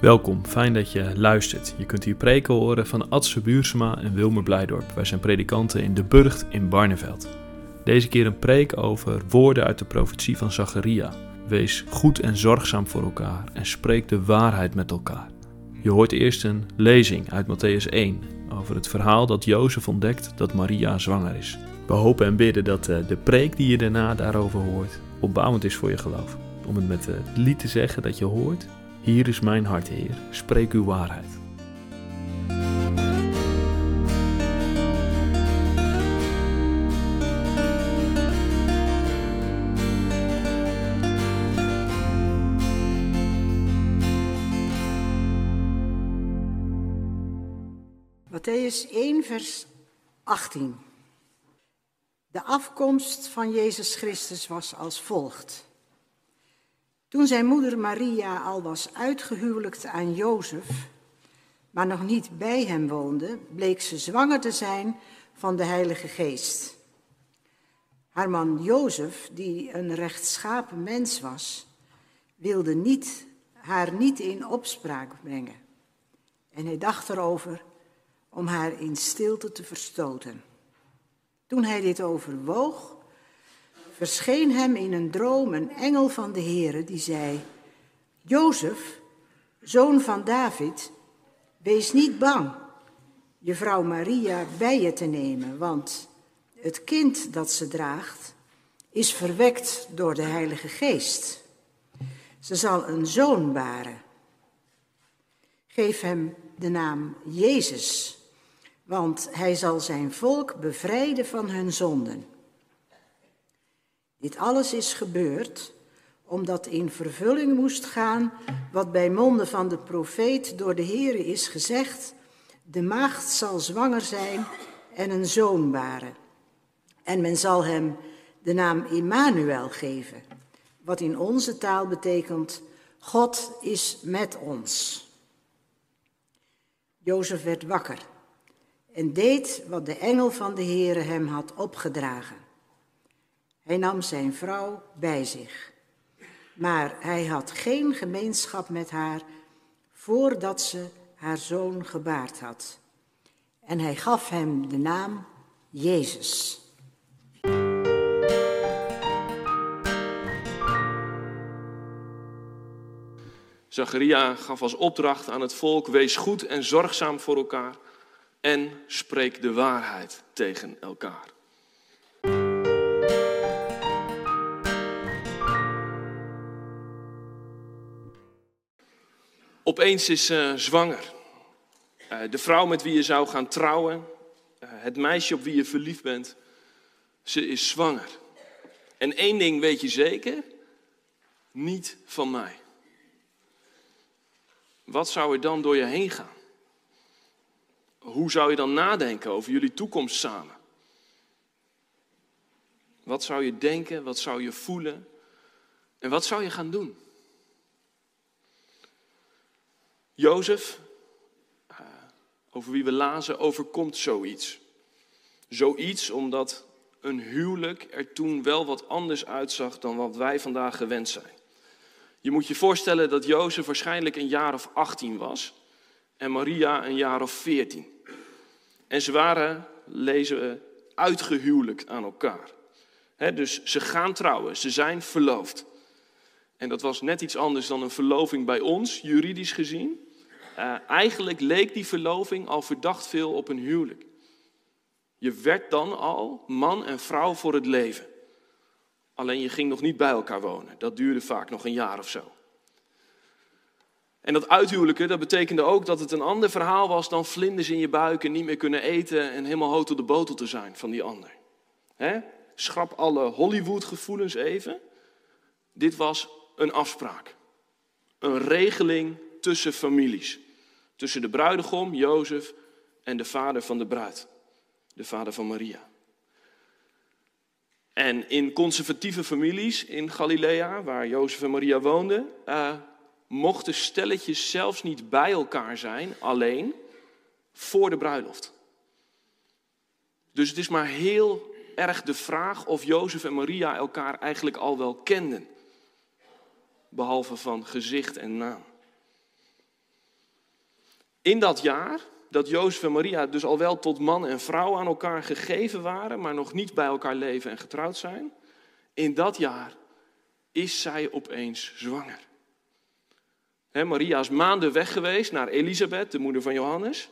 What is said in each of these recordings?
Welkom, fijn dat je luistert. Je kunt hier preken horen van Adse Buursema en Wilmer Blijdorp. Wij zijn predikanten in de Burgt in Barneveld. Deze keer een preek over woorden uit de profetie van Zacharia. Wees goed en zorgzaam voor elkaar en spreek de waarheid met elkaar. Je hoort eerst een lezing uit Matthäus 1 over het verhaal dat Jozef ontdekt dat Maria zwanger is. We hopen en bidden dat eh, de preek die je daarna daarover hoort opbouwend is voor je geloof. Om het met het lied te zeggen dat je hoort, hier is mijn hart, Heer, spreek uw waarheid. Matthäus 1, vers 18. De afkomst van Jezus Christus was als volgt. Toen zijn moeder Maria al was uitgehuwelijkt aan Jozef, maar nog niet bij hem woonde, bleek ze zwanger te zijn van de Heilige Geest. Haar man Jozef, die een rechtschapen mens was, wilde niet, haar niet in opspraak brengen. En hij dacht erover om haar in stilte te verstoten. Toen hij dit overwoog, verscheen hem in een droom een engel van de Heere die zei, Jozef, zoon van David, wees niet bang je vrouw Maria bij je te nemen, want het kind dat ze draagt is verwekt door de Heilige Geest. Ze zal een zoon baren. Geef hem de naam Jezus, want hij zal zijn volk bevrijden van hun zonden. Dit alles is gebeurd omdat in vervulling moest gaan wat bij monden van de profeet door de Heere is gezegd: de maagd zal zwanger zijn en een zoon baren. En men zal hem de naam Immanuel geven, wat in onze taal betekent God is met ons. Jozef werd wakker en deed wat de engel van de Heere hem had opgedragen. Hij nam zijn vrouw bij zich, maar hij had geen gemeenschap met haar voordat ze haar zoon gebaard had. En hij gaf hem de naam Jezus. Zacharia gaf als opdracht aan het volk: wees goed en zorgzaam voor elkaar en spreek de waarheid tegen elkaar. Opeens is ze zwanger. Uh, de vrouw met wie je zou gaan trouwen, uh, het meisje op wie je verliefd bent, ze is zwanger. En één ding weet je zeker, niet van mij. Wat zou er dan door je heen gaan? Hoe zou je dan nadenken over jullie toekomst samen? Wat zou je denken? Wat zou je voelen? En wat zou je gaan doen? Jozef, eh, over wie we lazen, overkomt zoiets. Zoiets omdat een huwelijk er toen wel wat anders uitzag dan wat wij vandaag gewend zijn. Je moet je voorstellen dat Jozef waarschijnlijk een jaar of 18 was en Maria een jaar of 14. En ze waren, lezen we, uitgehuwelijkt aan elkaar. dus ze gaan trouwen, ze zijn verloofd. En dat was net iets anders dan een verloving bij ons, juridisch gezien. Uh, eigenlijk leek die verloving al verdacht veel op een huwelijk. Je werd dan al man en vrouw voor het leven. Alleen je ging nog niet bij elkaar wonen. Dat duurde vaak nog een jaar of zo. En dat uithuwelijken, dat betekende ook dat het een ander verhaal was dan vlinders in je buik en niet meer kunnen eten en helemaal hout op de botel te zijn van die ander. Schrap alle Hollywood-gevoelens even. Dit was een afspraak. Een regeling tussen families. Tussen de bruidegom, Jozef, en de vader van de bruid. De vader van Maria. En in conservatieve families in Galilea, waar Jozef en Maria woonden, uh, mochten stelletjes zelfs niet bij elkaar zijn, alleen, voor de bruiloft. Dus het is maar heel erg de vraag of Jozef en Maria elkaar eigenlijk al wel kenden. Behalve van gezicht en naam. In dat jaar dat Jozef en Maria dus al wel tot man en vrouw aan elkaar gegeven waren, maar nog niet bij elkaar leven en getrouwd zijn, in dat jaar is zij opeens zwanger. Maria is maanden weg geweest naar Elisabeth, de moeder van Johannes.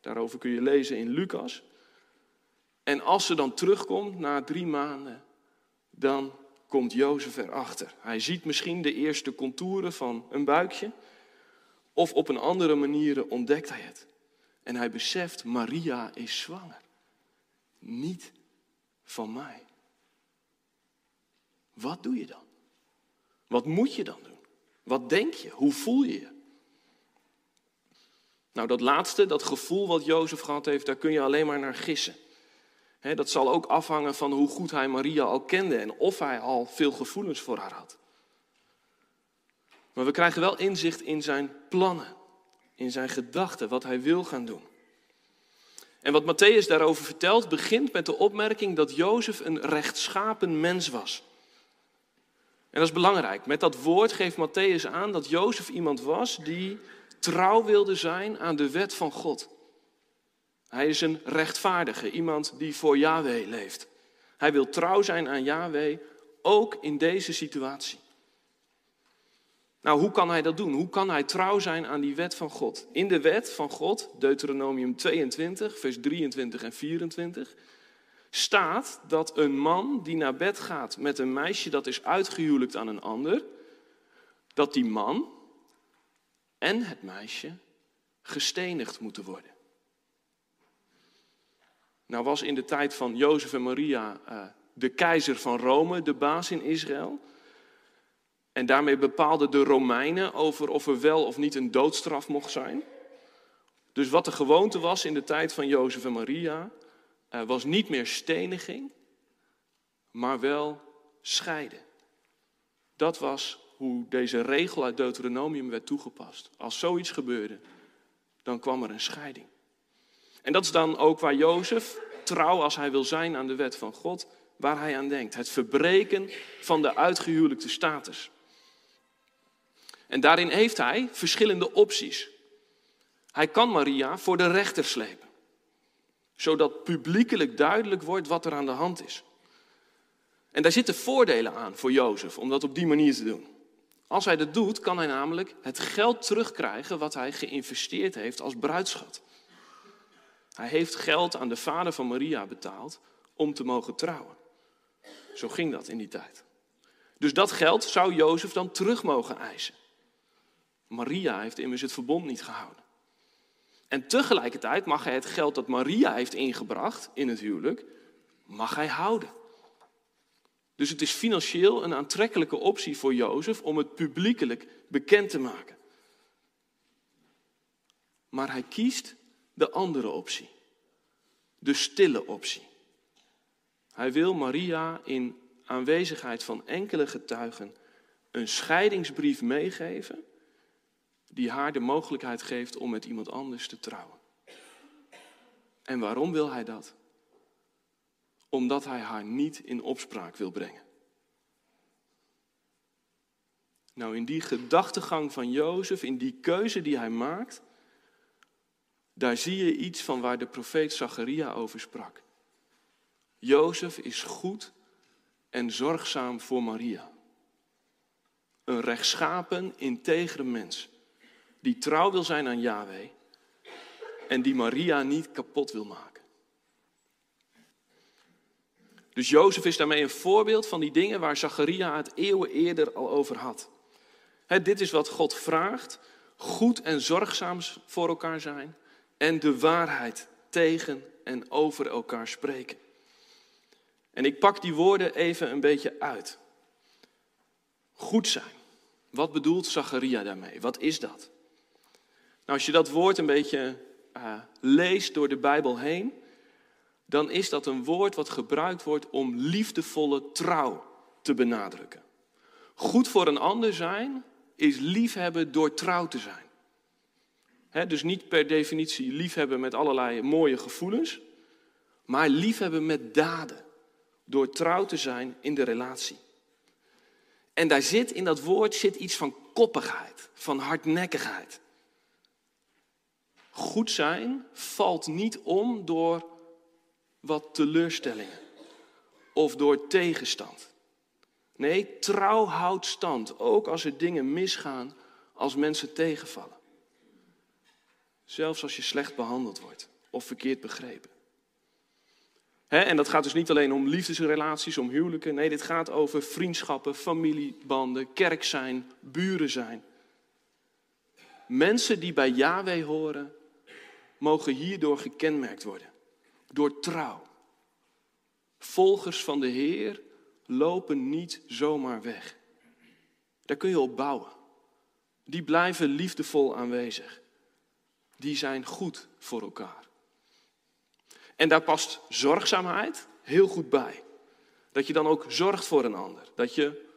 Daarover kun je lezen in Lucas. En als ze dan terugkomt na drie maanden, dan komt Jozef erachter. Hij ziet misschien de eerste contouren van een buikje. Of op een andere manier ontdekt hij het. En hij beseft, Maria is zwanger. Niet van mij. Wat doe je dan? Wat moet je dan doen? Wat denk je? Hoe voel je je? Nou, dat laatste, dat gevoel wat Jozef gehad heeft, daar kun je alleen maar naar gissen. dat zal ook afhangen van hoe goed hij Maria al kende en of hij al veel gevoelens voor haar had. Maar we krijgen wel inzicht in zijn plannen, in zijn gedachten, wat hij wil gaan doen. En wat Matthäus daarover vertelt, begint met de opmerking dat Jozef een rechtschapen mens was. En dat is belangrijk. Met dat woord geeft Matthäus aan dat Jozef iemand was die trouw wilde zijn aan de wet van God. Hij is een rechtvaardige, iemand die voor Yahweh leeft. Hij wil trouw zijn aan Yahweh, ook in deze situatie. Nou, hoe kan hij dat doen? Hoe kan hij trouw zijn aan die wet van God? In de wet van God, Deuteronomium 22, vers 23 en 24, staat dat een man die naar bed gaat met een meisje dat is uitgehuwelijkt aan een ander, dat die man en het meisje gestenigd moeten worden. Nou was in de tijd van Jozef en Maria uh, de keizer van Rome de baas in Israël. En daarmee bepaalden de Romeinen over of er wel of niet een doodstraf mocht zijn. Dus wat de gewoonte was in de tijd van Jozef en Maria, was niet meer steniging, maar wel scheiden. Dat was hoe deze regel uit Deuteronomium werd toegepast. Als zoiets gebeurde, dan kwam er een scheiding. En dat is dan ook waar Jozef, trouw als hij wil zijn aan de wet van God, waar hij aan denkt. Het verbreken van de uitgehuwelijkte status. En daarin heeft hij verschillende opties. Hij kan Maria voor de rechter slepen, zodat publiekelijk duidelijk wordt wat er aan de hand is. En daar zitten voordelen aan voor Jozef om dat op die manier te doen. Als hij dat doet, kan hij namelijk het geld terugkrijgen wat hij geïnvesteerd heeft als bruidschat. Hij heeft geld aan de vader van Maria betaald om te mogen trouwen. Zo ging dat in die tijd. Dus dat geld zou Jozef dan terug mogen eisen. Maria heeft immers het verbond niet gehouden. En tegelijkertijd mag hij het geld dat Maria heeft ingebracht in het huwelijk, mag hij houden. Dus het is financieel een aantrekkelijke optie voor Jozef om het publiekelijk bekend te maken. Maar hij kiest de andere optie, de stille optie. Hij wil Maria in aanwezigheid van enkele getuigen een scheidingsbrief meegeven die haar de mogelijkheid geeft om met iemand anders te trouwen. En waarom wil hij dat? Omdat hij haar niet in opspraak wil brengen. Nou, in die gedachtegang van Jozef, in die keuze die hij maakt, daar zie je iets van waar de profeet Zacharia over sprak. Jozef is goed en zorgzaam voor Maria. Een rechtschapen, integere mens, die trouw wil zijn aan Yahweh en die Maria niet kapot wil maken. Dus Jozef is daarmee een voorbeeld van die dingen waar Zacharia het eeuwen eerder al over had. dit is wat God vraagt: goed en zorgzaam voor elkaar zijn en de waarheid tegen en over elkaar spreken. En ik pak die woorden even een beetje uit. Goed zijn. Wat bedoelt Zacharia daarmee? Wat is dat? Nou, als je dat woord een beetje uh, leest door de Bijbel heen, dan is dat een woord wat gebruikt wordt om liefdevolle trouw te benadrukken. Goed voor een ander zijn is liefhebben door trouw te zijn. dus niet per definitie liefhebben met allerlei mooie gevoelens, maar liefhebben met daden, door trouw te zijn in de relatie. En daar zit in dat woord zit iets van koppigheid, van hardnekkigheid. Goed zijn valt niet om door wat teleurstellingen of door tegenstand. Nee, trouw houdt stand, ook als er dingen misgaan, als mensen tegenvallen. Zelfs als je slecht behandeld wordt of verkeerd begrepen. en dat gaat dus niet alleen om liefdesrelaties, om huwelijken. Nee, dit gaat over vriendschappen, familiebanden, kerk zijn, buren zijn. Mensen die bij Yahweh horen, mogen hierdoor gekenmerkt worden. Door trouw. Volgers van de Heer lopen niet zomaar weg. Daar kun je op bouwen. Die blijven liefdevol aanwezig. Die zijn goed voor elkaar. En daar past zorgzaamheid heel goed bij. Dat je dan ook zorgt voor een ander. Dat je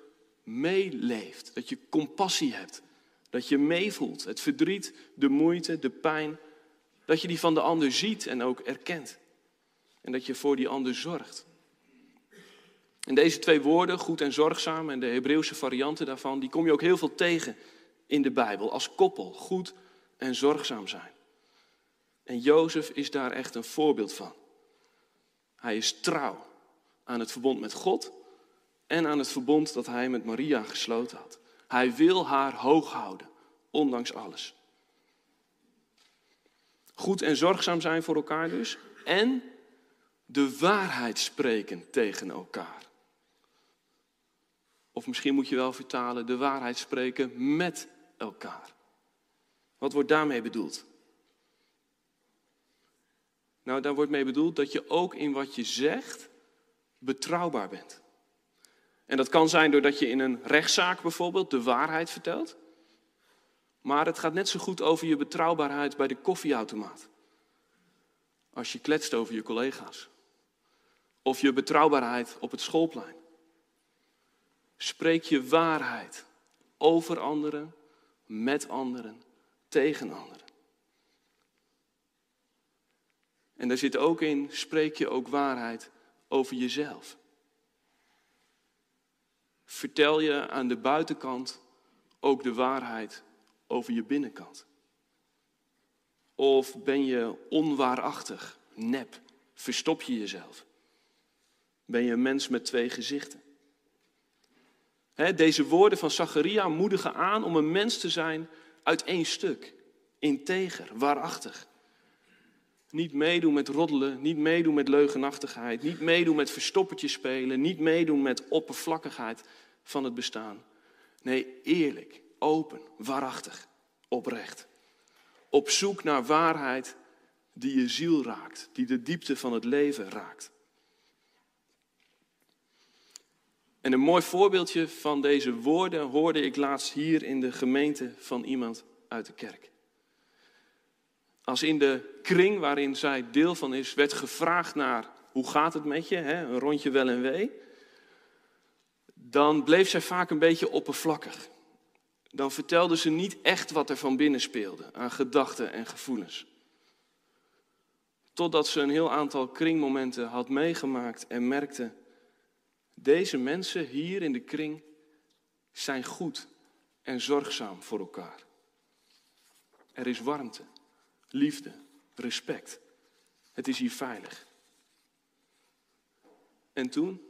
meeleeft. Dat je compassie hebt. Dat je meevoelt. Het verdriet, de moeite, de pijn. Dat je die van de ander ziet en ook erkent. En dat je voor die ander zorgt. En deze twee woorden, goed en zorgzaam, en de Hebreeuwse varianten daarvan, die kom je ook heel veel tegen in de Bijbel als koppel. Goed en zorgzaam zijn. En Jozef is daar echt een voorbeeld van. Hij is trouw aan het verbond met God en aan het verbond dat hij met Maria gesloten had. Hij wil haar hoog houden, ondanks alles. Goed en zorgzaam zijn voor elkaar dus. En de waarheid spreken tegen elkaar. Of misschien moet je wel vertalen, de waarheid spreken met elkaar. Wat wordt daarmee bedoeld? Nou, daar wordt mee bedoeld dat je ook in wat je zegt betrouwbaar bent. En dat kan zijn doordat je in een rechtszaak bijvoorbeeld de waarheid vertelt. Maar het gaat net zo goed over je betrouwbaarheid bij de koffieautomaat. Als je kletst over je collega's. Of je betrouwbaarheid op het schoolplein. Spreek je waarheid over anderen, met anderen, tegen anderen. En daar zit ook in, spreek je ook waarheid over jezelf. Vertel je aan de buitenkant ook de waarheid over je binnenkant. Of ben je onwaarachtig, nep, verstop je jezelf? Ben je een mens met twee gezichten? deze woorden van Zacharia moedigen aan om een mens te zijn uit één stuk. Integer, waarachtig. Niet meedoen met roddelen, niet meedoen met leugenachtigheid, niet meedoen met verstoppertje spelen, niet meedoen met oppervlakkigheid van het bestaan. Nee, eerlijk, open, waarachtig, oprecht. Op zoek naar waarheid die je ziel raakt, die de diepte van het leven raakt. En een mooi voorbeeldje van deze woorden hoorde ik laatst hier in de gemeente van iemand uit de kerk. Als in de kring waarin zij deel van is, werd gevraagd naar hoe gaat het met je, hè? een rondje wel en wee, dan bleef zij vaak een beetje oppervlakkig. Dan vertelde ze niet echt wat er van binnen speelde aan gedachten en gevoelens. Totdat ze een heel aantal kringmomenten had meegemaakt en merkte deze mensen hier in de kring zijn goed en zorgzaam voor elkaar. Er is warmte, liefde, respect. Het is hier veilig. En toen,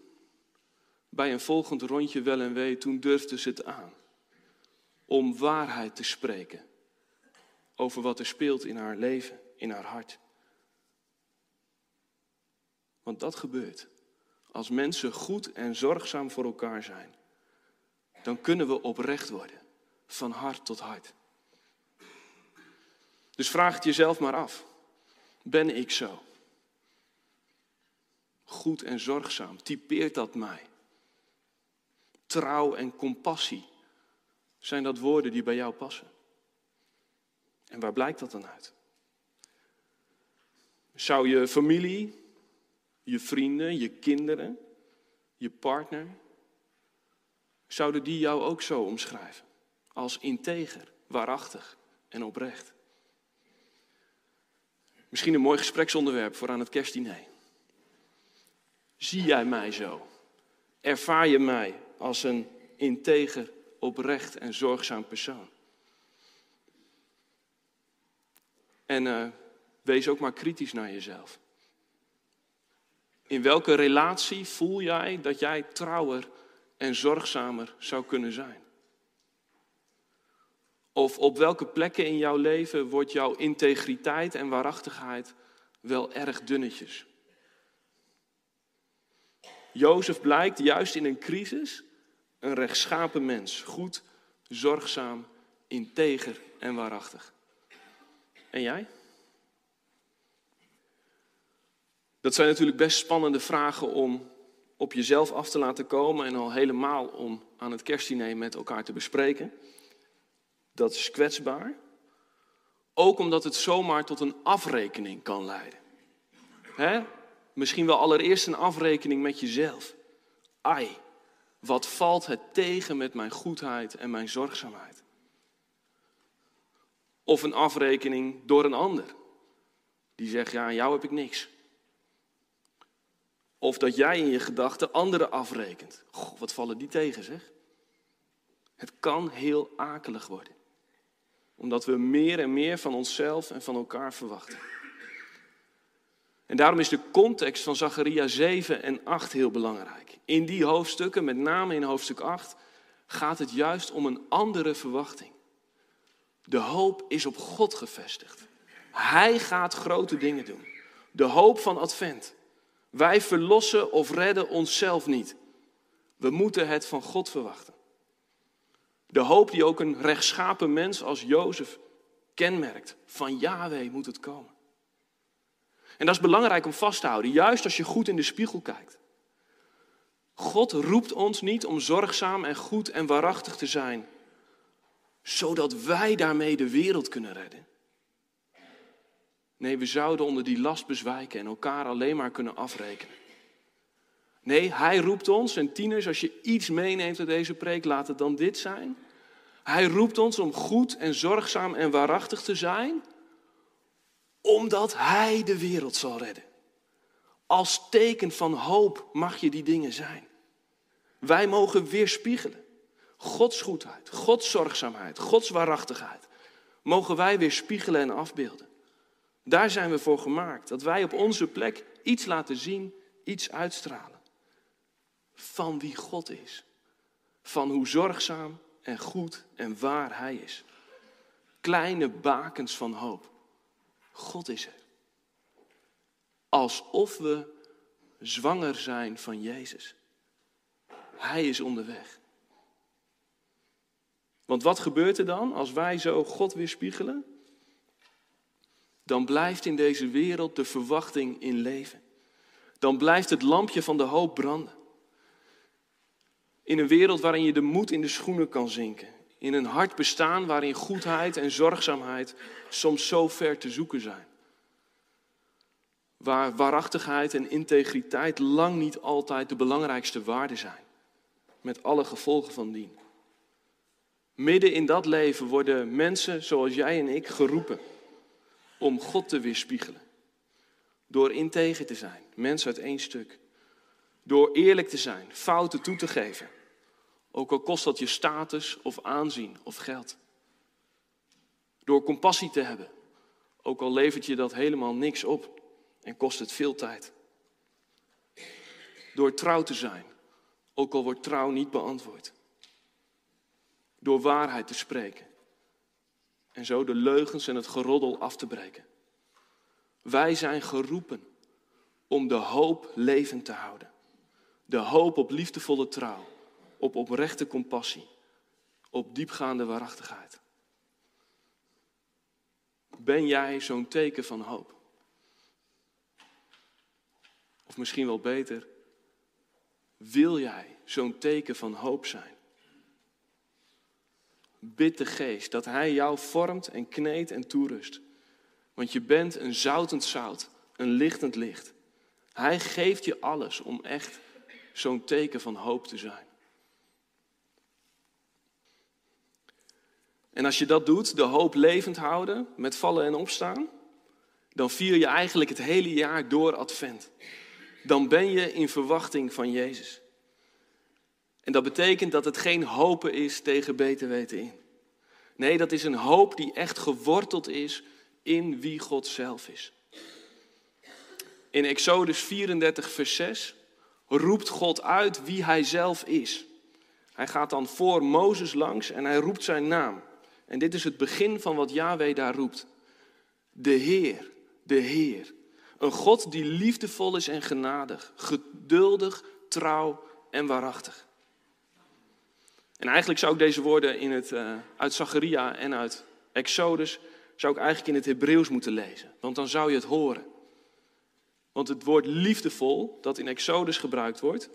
bij een volgend rondje wel en wee, toen durfde ze het aan om waarheid te spreken over wat er speelt in haar leven, in haar hart. Want dat gebeurt als mensen goed en zorgzaam voor elkaar zijn, dan kunnen we oprecht worden, van hart tot hart. Dus vraag het jezelf maar af. Ben ik zo? Goed en zorgzaam, typeert dat mij? Trouw en compassie, zijn dat woorden die bij jou passen? En waar blijkt dat dan uit? Zou je familie je vrienden, je kinderen, je partner, zouden die jou ook zo omschrijven? Als integer, waarachtig en oprecht. Misschien een mooi gespreksonderwerp voor aan het kerstdiner. Zie jij mij zo? Ervaar je mij als een integer, oprecht en zorgzaam persoon? En uh, wees ook maar kritisch naar jezelf. In welke relatie voel jij dat jij trouwer en zorgzamer zou kunnen zijn? Of op welke plekken in jouw leven wordt jouw integriteit en waarachtigheid wel erg dunnetjes? Jozef blijkt juist in een crisis een rechtschapen mens, goed, zorgzaam, integer en waarachtig. En jij? Dat zijn natuurlijk best spannende vragen om op jezelf af te laten komen en al helemaal om aan het kerstdiner met elkaar te bespreken. Dat is kwetsbaar. Ook omdat het zomaar tot een afrekening kan leiden. Hè? Misschien wel allereerst een afrekening met jezelf. Ai, wat valt het tegen met mijn goedheid en mijn zorgzaamheid? Of een afrekening door een ander. Die zegt, ja, aan jou heb ik niks. Of dat jij in je gedachten anderen afrekent. Goh, wat vallen die tegen, zeg? Het kan heel akelig worden. Omdat we meer en meer van onszelf en van elkaar verwachten. En daarom is de context van Zacharia 7 en 8 heel belangrijk. In die hoofdstukken, met name in hoofdstuk 8, gaat het juist om een andere verwachting. De hoop is op God gevestigd. Hij gaat grote dingen doen. De hoop van Advent. Wij verlossen of redden onszelf niet. We moeten het van God verwachten. De hoop die ook een rechtschapen mens als Jozef kenmerkt. Van Yahweh moet het komen. En dat is belangrijk om vast te houden, juist als je goed in de spiegel kijkt. God roept ons niet om zorgzaam en goed en waarachtig te zijn, zodat wij daarmee de wereld kunnen redden. Nee, we zouden onder die last bezwijken en elkaar alleen maar kunnen afrekenen. Nee, hij roept ons, en tieners, als je iets meeneemt uit deze preek, laat het dan dit zijn. Hij roept ons om goed en zorgzaam en waarachtig te zijn, omdat Hij de wereld zal redden. Als teken van hoop mag je die dingen zijn. Wij mogen weerspiegelen. Gods goedheid, Gods zorgzaamheid, Gods waarachtigheid. Mogen wij weerspiegelen en afbeelden. Daar zijn we voor gemaakt. Dat wij op onze plek iets laten zien, iets uitstralen. Van wie God is. Van hoe zorgzaam en goed en waar Hij is. Kleine bakens van hoop. God is er. Alsof we zwanger zijn van Jezus. Hij is onderweg. Want wat gebeurt er dan als wij zo God weerspiegelen? Dan blijft in deze wereld de verwachting in leven. Dan blijft het lampje van de hoop branden. In een wereld waarin je de moed in de schoenen kan zinken. In een hard bestaan waarin goedheid en zorgzaamheid soms zo ver te zoeken zijn. Waar waarachtigheid en integriteit lang niet altijd de belangrijkste waarden zijn. Met alle gevolgen van dien. Midden in dat leven worden mensen zoals jij en ik geroepen om God te weerspiegelen. Door integer te zijn, mensen uit één stuk. Door eerlijk te zijn, fouten toe te geven. Ook al kost dat je status of aanzien of geld. Door compassie te hebben, ook al levert je dat helemaal niks op en kost het veel tijd. Door trouw te zijn, ook al wordt trouw niet beantwoord. Door waarheid te spreken en zo de leugens en het geroddel af te breken. Wij zijn geroepen om de hoop levend te houden. De hoop op liefdevolle trouw op oprechte compassie, op diepgaande waarachtigheid. Ben jij zo'n teken van hoop? Of misschien wel beter, wil jij zo'n teken van hoop zijn? Bid de geest dat hij jou vormt en kneedt en toerust. Want je bent een zoutend zout, een lichtend licht. Hij geeft je alles om echt zo'n teken van hoop te zijn. En als je dat doet, de hoop levend houden met vallen en opstaan, dan vier je eigenlijk het hele jaar door Advent. Dan ben je in verwachting van Jezus. En dat betekent dat het geen hopen is tegen beter weten in. Nee, dat is een hoop die echt geworteld is in wie God zelf is. In Exodus 34, vers 6 roept God uit wie hij zelf is. Hij gaat dan voor Mozes langs en hij roept zijn naam. En dit is het begin van wat Yahweh daar roept. De Heer, de Heer. Een God die liefdevol is en genadig, geduldig, trouw en waarachtig. En eigenlijk zou ik deze woorden in het, uh, uit Zacharia en uit Exodus, zou ik eigenlijk in het Hebreeuws moeten lezen. Want dan zou je het horen. Want het woord liefdevol, dat in Exodus gebruikt wordt,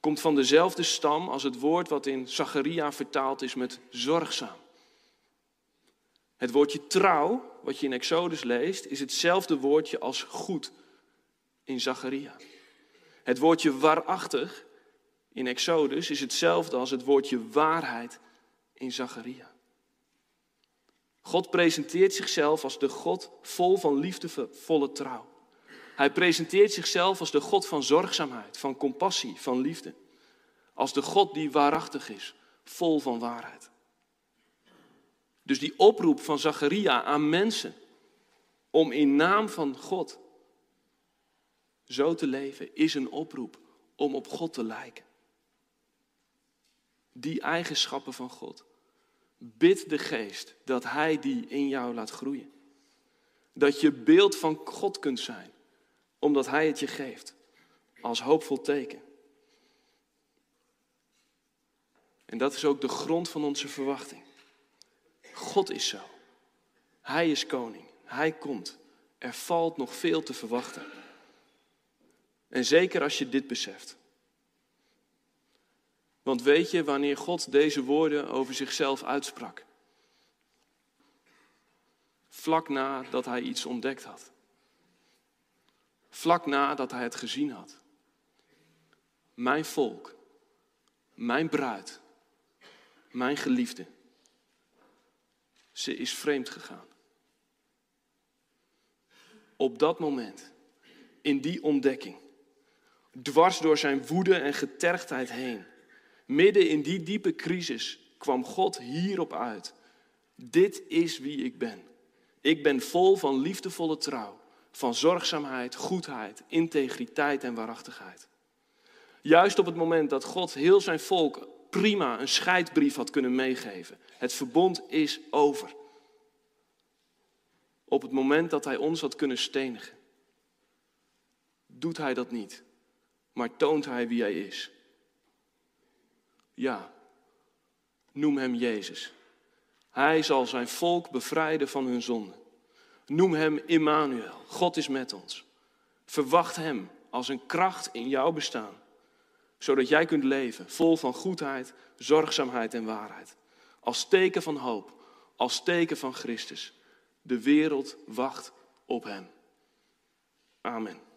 komt van dezelfde stam als het woord wat in Zacharia vertaald is met zorgzaam. Het woordje trouw, wat je in Exodus leest, is hetzelfde woordje als goed in Zacharia. Het woordje waarachtig in Exodus is hetzelfde als het woordje waarheid in Zacharia. God presenteert zichzelf als de God vol van liefdevolle trouw. Hij presenteert zichzelf als de God van zorgzaamheid, van compassie, van liefde. Als de God die waarachtig is, vol van waarheid. Dus die oproep van Zacharia aan mensen om in naam van God zo te leven, is een oproep om op God te lijken. Die eigenschappen van God. Bid de geest dat Hij die in jou laat groeien. Dat je beeld van God kunt zijn, omdat Hij het je geeft als hoopvol teken. En dat is ook de grond van onze verwachting. God is zo. Hij is koning. Hij komt. Er valt nog veel te verwachten. En zeker als je dit beseft. Want weet je wanneer God deze woorden over zichzelf uitsprak? Vlak nadat hij iets ontdekt had. Vlak nadat hij het gezien had. Mijn volk, mijn bruid, mijn geliefde, ze is vreemd gegaan. Op dat moment, in die ontdekking, dwars door zijn woede en getergdheid heen, midden in die diepe crisis, kwam God hierop uit. Dit is wie ik ben. Ik ben vol van liefdevolle trouw, van zorgzaamheid, goedheid, integriteit en waarachtigheid. Juist op het moment dat God heel zijn volk prima een scheidbrief had kunnen meegeven. Het verbond is over. Op het moment dat hij ons had kunnen stenigen, doet hij dat niet, maar toont hij wie hij is. Ja, noem hem Jezus. Hij zal zijn volk bevrijden van hun zonde. Noem hem Immanuel. God is met ons. Verwacht hem als een kracht in jouw bestaan zodat jij kunt leven vol van goedheid, zorgzaamheid en waarheid. Als teken van hoop, als teken van Christus. De wereld wacht op Hem. Amen.